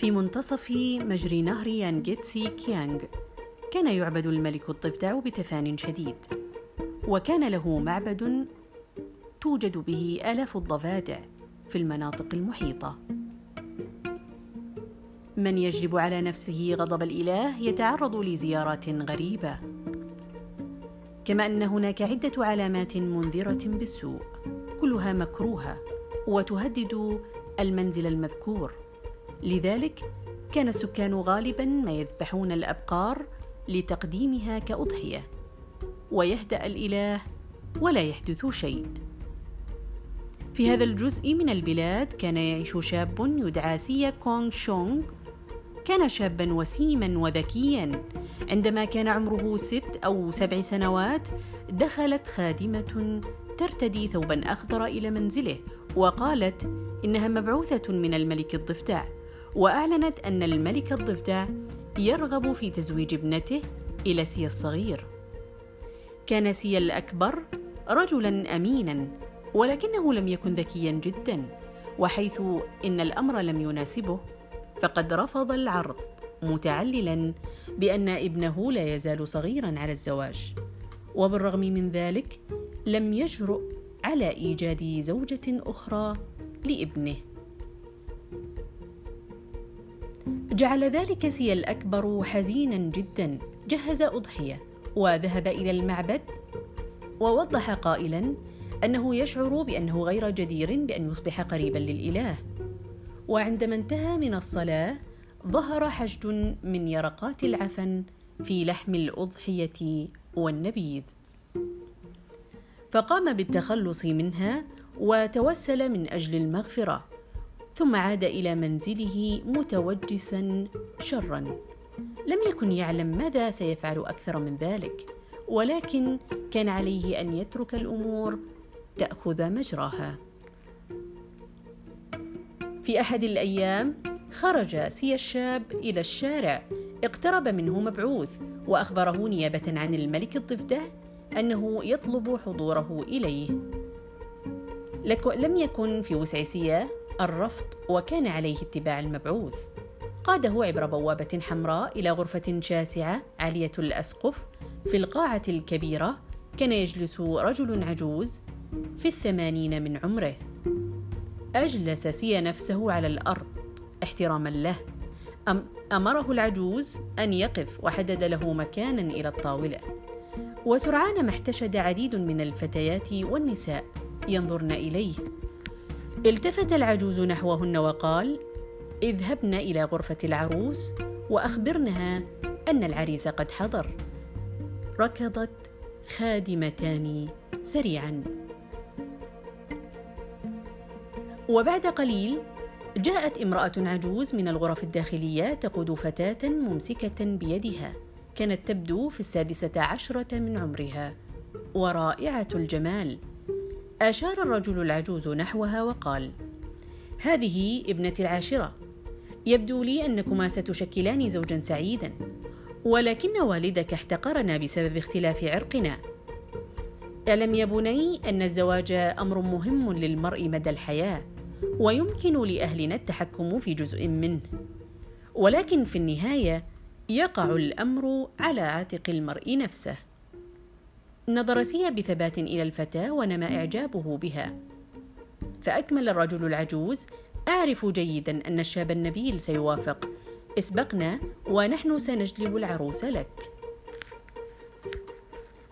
في منتصف مجري نهر يانجيتسي كيانغ. كان يعبد الملك الضفدع بتفان شديد. وكان له معبد توجد به آلاف الضفادع في المناطق المحيطة. من يجلب على نفسه غضب الإله يتعرض لزيارات غريبة. كما أن هناك عدة علامات منذرة بالسوء كلها مكروهة وتهدد المنزل المذكور. لذلك كان السكان غالبا ما يذبحون الأبقار لتقديمها كأضحية ويهدأ الإله ولا يحدث شيء. في هذا الجزء من البلاد كان يعيش شاب يدعى سيا كونغ شونغ. كان شابا وسيما وذكيا. عندما كان عمره ست أو سبع سنوات دخلت خادمة ترتدي ثوبا أخضر إلى منزله وقالت إنها مبعوثة من الملك الضفدع. وأعلنت أن الملك الضفدع يرغب في تزويج ابنته إلى سيا الصغير. كان سيا الأكبر رجلا امينا ولكنه لم يكن ذكيا جدا وحيث إن الأمر لم يناسبه فقد رفض العرض متعللا بأن ابنه لا يزال صغيرا على الزواج. وبالرغم من ذلك لم يجرؤ على إيجاد زوجة أخرى لابنه. جعل ذلك سي الأكبر حزينا جدا. جهز أضحية وذهب إلى المعبد ووضح قائلا أنه يشعر بأنه غير جدير بأن يصبح قريبا للإله. وعندما انتهى من الصلاة ظهر حشد من يرقات العفن في لحم الأضحية والنبيذ. فقام بالتخلص منها وتوسل من أجل المغفرة. ثم عاد إلى منزله متوجسا شرا. لم يكن يعلم ماذا سيفعل أكثر من ذلك ولكن كان عليه أن يترك الأمور تأخذ مجراها. في أحد الأيام خرج سي الشاب إلى الشارع اقترب منه مبعوث وأخبره نيابة عن الملك الضفدع أنه يطلب حضوره إليه. لم يكن في وسع سيا الرفض وكان عليه اتباع المبعوث. قاده عبر بوابة حمراء إلى غرفة شاسعة عالية الأسقف في القاعة الكبيرة كان يجلس رجل عجوز في الثمانين من عمره. أجلس سيا نفسه على الأرض احتراما له. أم أمره العجوز أن يقف وحدد له مكانا إلى الطاولة. وسرعان ما احتشد عديد من الفتيات والنساء ينظرن إليه. التفت العجوز نحوهن وقال اذهبن إلى غرفة العروس وأخبرنها أن العريس قد حضر. ركضت خادمتان سريعا. وبعد قليل جاءت امرأة عجوز من الغرف الداخلية تقود فتاة ممسكة بيدها كانت تبدو في السادسة عشرة من عمرها ورائعة الجمال. أشار الرجل العجوز نحوها وقال هذه ابنتي العاشرة. يبدو لي أنكما ستشكلان زوجا سعيدا ولكن والدك احتقرنا بسبب اختلاف عرقنا. اعلم يا بني أن الزواج أمر مهم للمرء مدى الحياة ويمكن لأهلنا التحكم في جزء منه. ولكن في النهاية يقع الأمر على عاتق المرء نفسه. نظر سيا بثبات إلى الفتاة ونما إعجابه بها. فأكمل الرجل العجوز أعرف جيدا أن الشاب النبيل سيوافق. اسبقنا ونحن سنجلب العروس لك.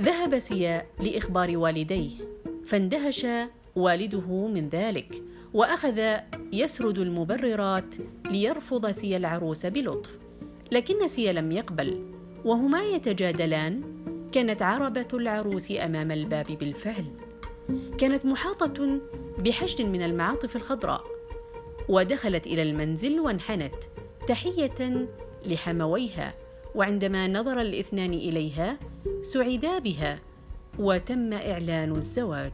ذهب سيا لإخبار والديه. فاندهش والده من ذلك وأخذ يسرد المبررات ليرفض سيا العروس بلطف. لكن سيا لم يقبل وهما يتجادلان كانت عربة العروس أمام الباب بالفعل. كانت محاطة بحشد من المعاطف الخضراء. ودخلت إلى المنزل وانحنت تحية لحمويها. وعندما نظر الاثنان إليها سعدا بها وتم إعلان الزواج.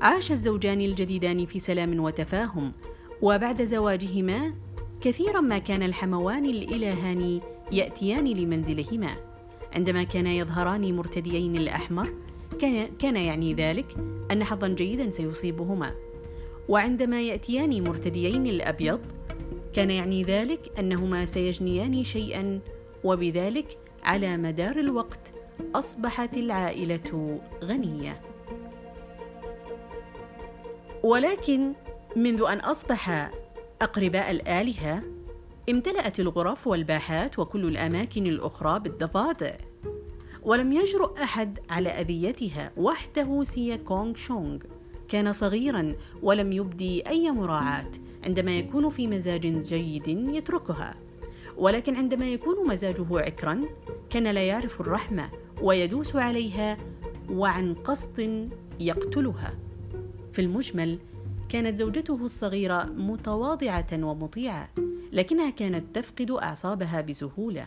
عاش الزوجان الجديدان في سلام وتفاهم. وبعد زواجهما كثيرا ما كان الحموان الإلهان يأتيان لمنزلهما. عندما كانا يظهران مرتديين الأحمر كان كان يعني ذلك أن حظا جيدا سيصيبهما. وعندما يأتيان مرتديين الأبيض كان يعني ذلك أنهما سيجنيان شيئا وبذلك على مدار الوقت أصبحت العائلة غنية. ولكن منذ أن أصبح أقرباء الآلهة امتلأت الغرف والباحات وكل الأماكن الأخرى بالضفادع ولم يجرؤ أحد على أذيتها وحده سيا كونغ شونغ. كان صغيرا ولم يبدي أي مراعاة عندما يكون في مزاج جيد يتركها. ولكن عندما يكون مزاجه عكرا كان لا يعرف الرحمة ويدوس عليها وعن قصد يقتلها. في المجمل كانت زوجته الصغيرة متواضعة ومطيعة لكنها كانت تفقد أعصابها بسهولة.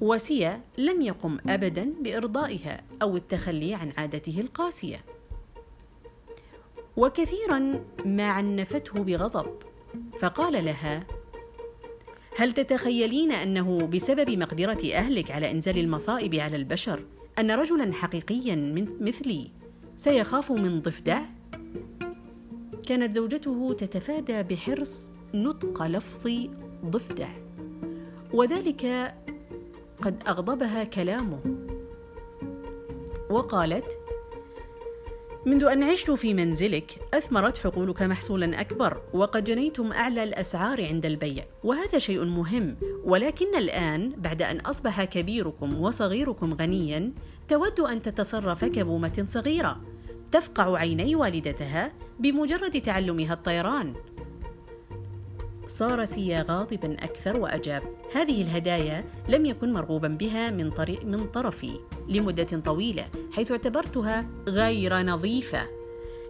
وسيا لم يقم أبدا بإرضائها أو التخلي عن عادته القاسية. وكثيرا ما عنفته بغضب فقال لها هل تتخيلين أنه بسبب مقدرة أهلك على إنزال المصائب على البشر أن رجلا حقيقيا مثلي سيخاف من ضفدع؟ كانت زوجته تتفادى بحرص نطق لفظ ضفدع. وذلك قد أغضبها كلامه. وقالت منذ أن عشت في منزلك أثمرت حقولك محصولا أكبر وقد جنيتم أعلى الأسعار عند البيع وهذا شيء مهم ولكن الآن بعد أن أصبح كبيركم وصغيركم غنيا تود أن تتصرف كبومة صغيرة. تفقع عيني والدتها بمجرد تعلمها الطيران. صار سيا غاضبا أكثر وأجاب هذه الهدايا لم يكن مرغوبا بها من طريق من طرفي لمدة طويلة حيث اعتبرتها غير نظيفة.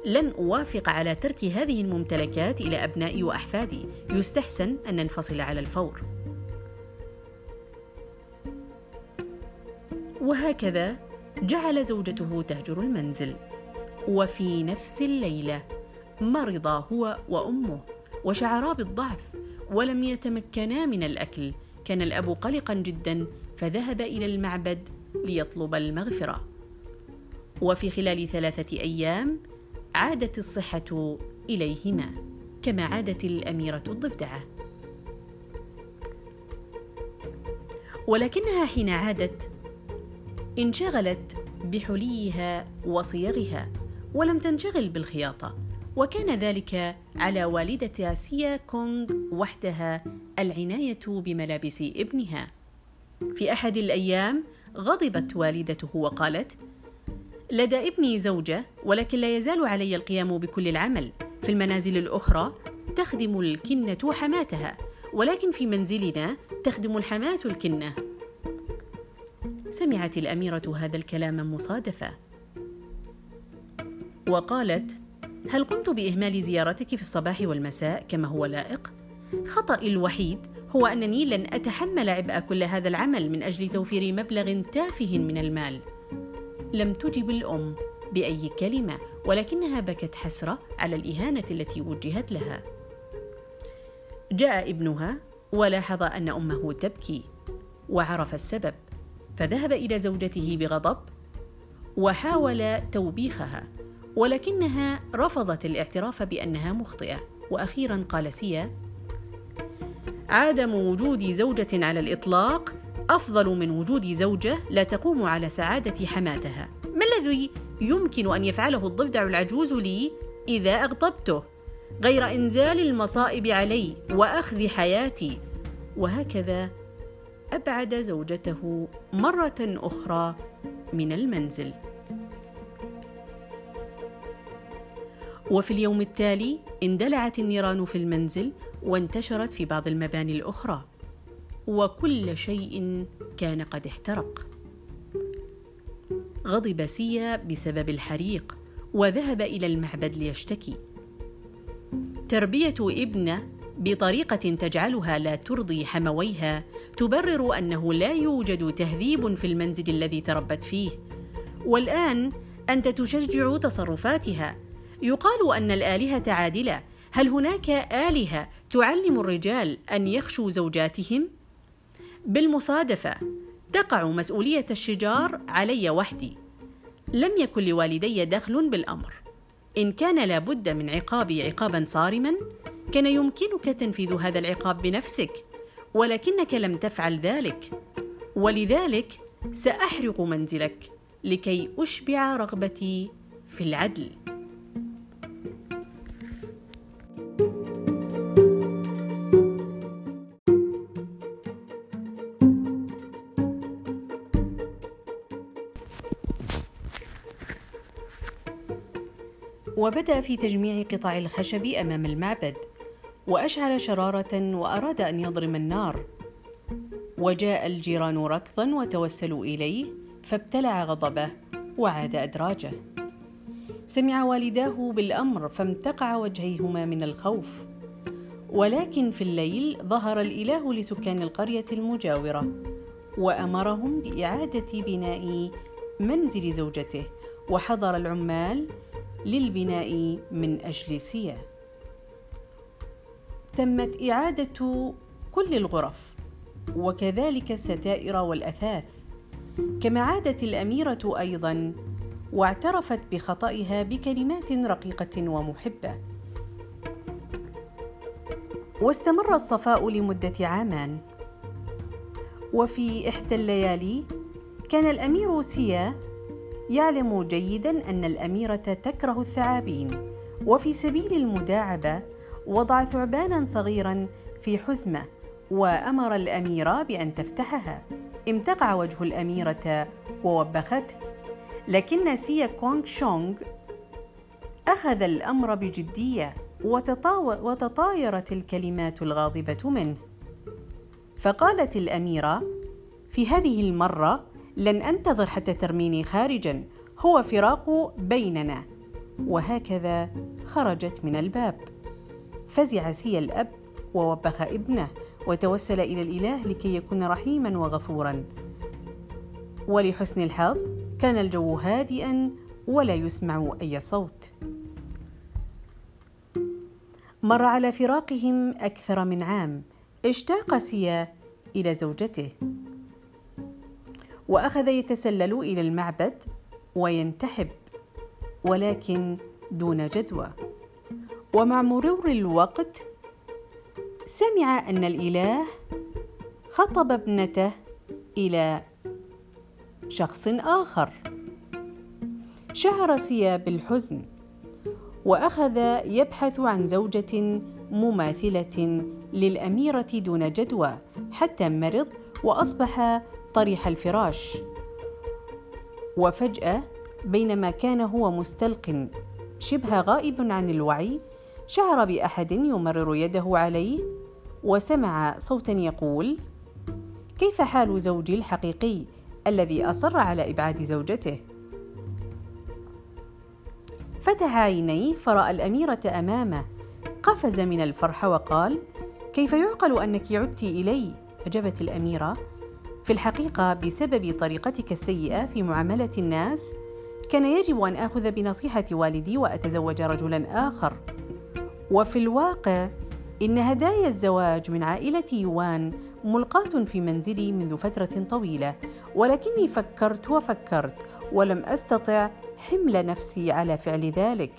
لن أوافق على ترك هذه الممتلكات إلى أبنائي وأحفادي. يستحسن أن ننفصل على الفور. وهكذا جعل زوجته تهجر المنزل. وفي نفس الليلة. مرض هو وأمه وشعرا بالضعف ولم يتمكنا من الأكل. كان الأب قلقا جدا فذهب إلى المعبد ليطلب المغفرة. وفي خلال ثلاثة أيام عادت الصحة إليهما كما عادت الأميرة الضفدعة. ولكنها حين عادت انشغلت بحليها وصيغها. ولم تنشغل بالخياطة وكان ذلك على والدة سيا كونغ وحدها العناية بملابس ابنها. في أحد الأيام غضبت والدته وقالت: لدى ابني زوجة ولكن لا يزال علي القيام بكل العمل. في المنازل الأخرى تخدم الكنة حماتها، ولكن في منزلنا تخدم الحماة الكنة. سمعت الأميرة هذا الكلام مصادفة، وقالت: هل قمت بإهمال زيارتك في الصباح والمساء كما هو لائق؟ خطئي الوحيد هو أنني لن أتحمل عبء كل هذا العمل من أجل توفير مبلغ تافه من المال. لم تجب الأم بأي كلمة ولكنها بكت حسرة على الإهانة التي وجهت لها. جاء ابنها ولاحظ أن أمه تبكي وعرف السبب فذهب إلى زوجته بغضب وحاول توبيخها. ولكنها رفضت الاعتراف بأنها مخطئة. وأخيرا قال سيا عدم وجود زوجة على الإطلاق أفضل من وجود زوجة لا تقوم على سعادة حماتها. ما الذي يمكن أن يفعله الضفدع العجوز لي إذا أغضبته؟ غير إنزال المصائب علي وأخذ حياتي. وهكذا أبعد زوجته مرة أخرى من المنزل. وفي اليوم التالي اندلعت النيران في المنزل وانتشرت في بعض المباني الأخرى. وكل شيء كان قد احترق. غضب سيا بسبب الحريق وذهب إلى المعبد ليشتكي. تربية ابنه بطريقة تجعلها لا ترضي حمويها تبرر أنه لا يوجد تهذيب في المنزل الذي تربت فيه. والآن أنت تشجع تصرفاتها يقال أن الآلهة عادلة. هل هناك آلهة تعلم الرجال أن يخشوا زوجاتهم؟ بالمصادفة تقع مسؤولية الشجار علي وحدي. لم يكن لوالدي دخل بالأمر. إن كان لابد من عقابي عقابا صارما كان يمكنك تنفيذ هذا العقاب بنفسك ولكنك لم تفعل ذلك. ولذلك سأحرق منزلك لكي أشبع رغبتي في العدل. وبدأ في تجميع قطع الخشب أمام المعبد وأشعل شرارة وأراد أن يضرم النار. وجاء الجيران ركضا وتوسلوا إليه فابتلع غضبه وعاد أدراجه. سمع والداه بالأمر فامتقع وجهيهما من الخوف. ولكن في الليل ظهر الإله لسكان القرية المجاورة وأمرهم بإعادة بناء منزل زوجته. وحضر العمال للبناء من أجل سيا تمت إعادة كل الغرف وكذلك الستائر والأثاث. كما عادت الأميرة أيضا واعترفت بخطئها بكلمات رقيقة ومحبة. واستمر الصفاء لمدة عامان وفي إحدى الليالي كان الأمير سيا يعلم جيدا أن الأميرة تكره الثعابين. وفي سبيل المداعبة وضع ثعبانا صغيرا في حزمة وأمر الأميرة بأن تفتحها. امتقع وجه الأميرة ووبخته. لكن سيا كونغ شونغ أخذ الأمر بجدية وتطايرت الكلمات الغاضبة منه. فقالت الأميرة في هذه المرة لن أنتظر حتى ترميني خارجا. هو فراق بيننا. وهكذا خرجت من الباب. فزع سيا الأب ووبخ ابنه وتوسل إلى الإله لكي يكون رحيما وغفورا. ولحسن الحظ كان الجو هادئا ولا يسمع أي صوت. مر على فراقهم أكثر من عام. اشتاق سيا إلى زوجته. وأخذ يتسلل إلى المعبد وينتحب ولكن دون جدوى. ومع مرور الوقت سمع أن الإله خطب ابنته إلى شخص آخر. شعر سيا بالحزن وأخذ يبحث عن زوجة مماثلة للأميرة دون جدوى حتى مرض وأصبح طريح الفراش. وفجأة بينما كان هو مستلق شبه غائب عن الوعي شعر بأحد يمرر يده عليه وسمع صوتا يقول كيف حال زوجي الحقيقي الذي أصر على إبعاد زوجته؟ فتح عينيه فرأى الأميرة أمامه قفز من الفرح وقال كيف يعقل أنك عدت إلي؟ أجابت الأميرة في الحقيقة بسبب طريقتك السيئة في معاملة الناس كان يجب أن آخذ بنصيحة والدي وأتزوج رجلا آخر. وفي الواقع إن هدايا الزواج من عائلة يوان ملقاة في منزلي منذ فترة طويلة ولكني فكرت وفكرت ولم أستطع حمل نفسي على فعل ذلك.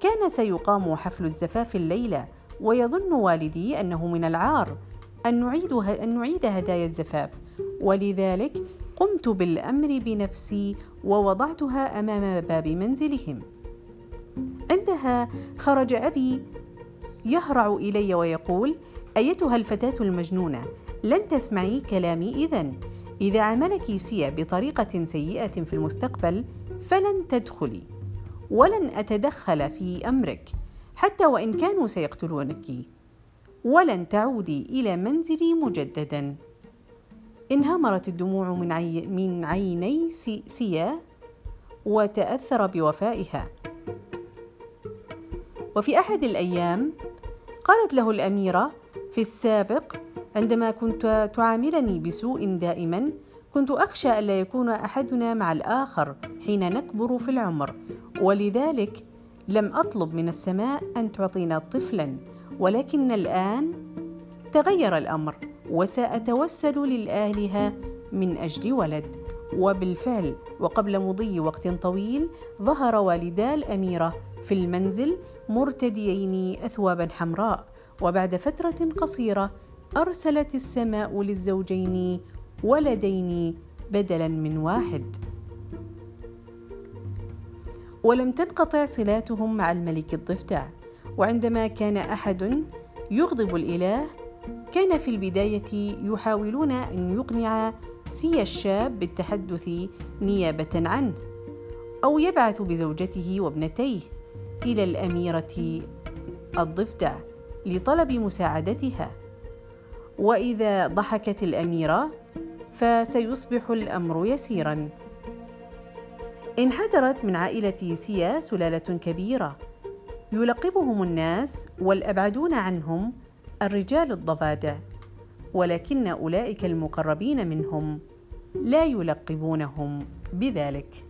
كان سيقام حفل الزفاف الليلة ويظن والدي أنه من العار أن نعيد أن نعيد هدايا الزفاف. ولذلك قمت بالأمر بنفسي ووضعتها أمام باب منزلهم. عندها خرج أبي يهرع إلي ويقول أيتها الفتاة المجنونة لن تسمعي كلامي اذا إذا عملك سيا بطريقة سيئة في المستقبل فلن تدخلي. ولن أتدخل في أمرك حتى وإن كانوا سيقتلونك. ولن تعودي إلى منزلي مجددا. انهمرت الدموع من, عي من عيني سيا وتأثر بوفائها. وفي أحد الأيام قالت له الأميرة في السابق عندما كنت تعاملني بسوء دائما كنت أخشى الا يكون أحدنا مع الآخر حين نكبر في العمر ولذلك لم أطلب من السماء أن تعطينا طفلا ولكن الآن تغير الأمر. وسأتوسل للآلهة من أجل ولد. وبالفعل وقبل مضي وقت طويل ظهر والدا الاميره في المنزل مرتديين أثوابا حمراء. وبعد فترة قصيرة أرسلت السماء للزوجين ولدين بدلا من واحد. ولم تنقطع صلاتهم مع الملك الضفدع. وعندما كان أحد يغضب الإله كان في البداية يحاولون أن يقنع سي الشاب بالتحدث نيابة عنه أو يبعث بزوجته وابنتيه إلى الأميرة الضفدع لطلب مساعدتها. وإذا ضحكت الأميرة فسيصبح الأمر يسيرا. انحدرت من عائلة سيا سلالة كبيرة يلقبهم الناس والأبعدون عنهم الرجال الضفادع ولكن أولئك المقربين منهم لا يلقبونهم بذلك.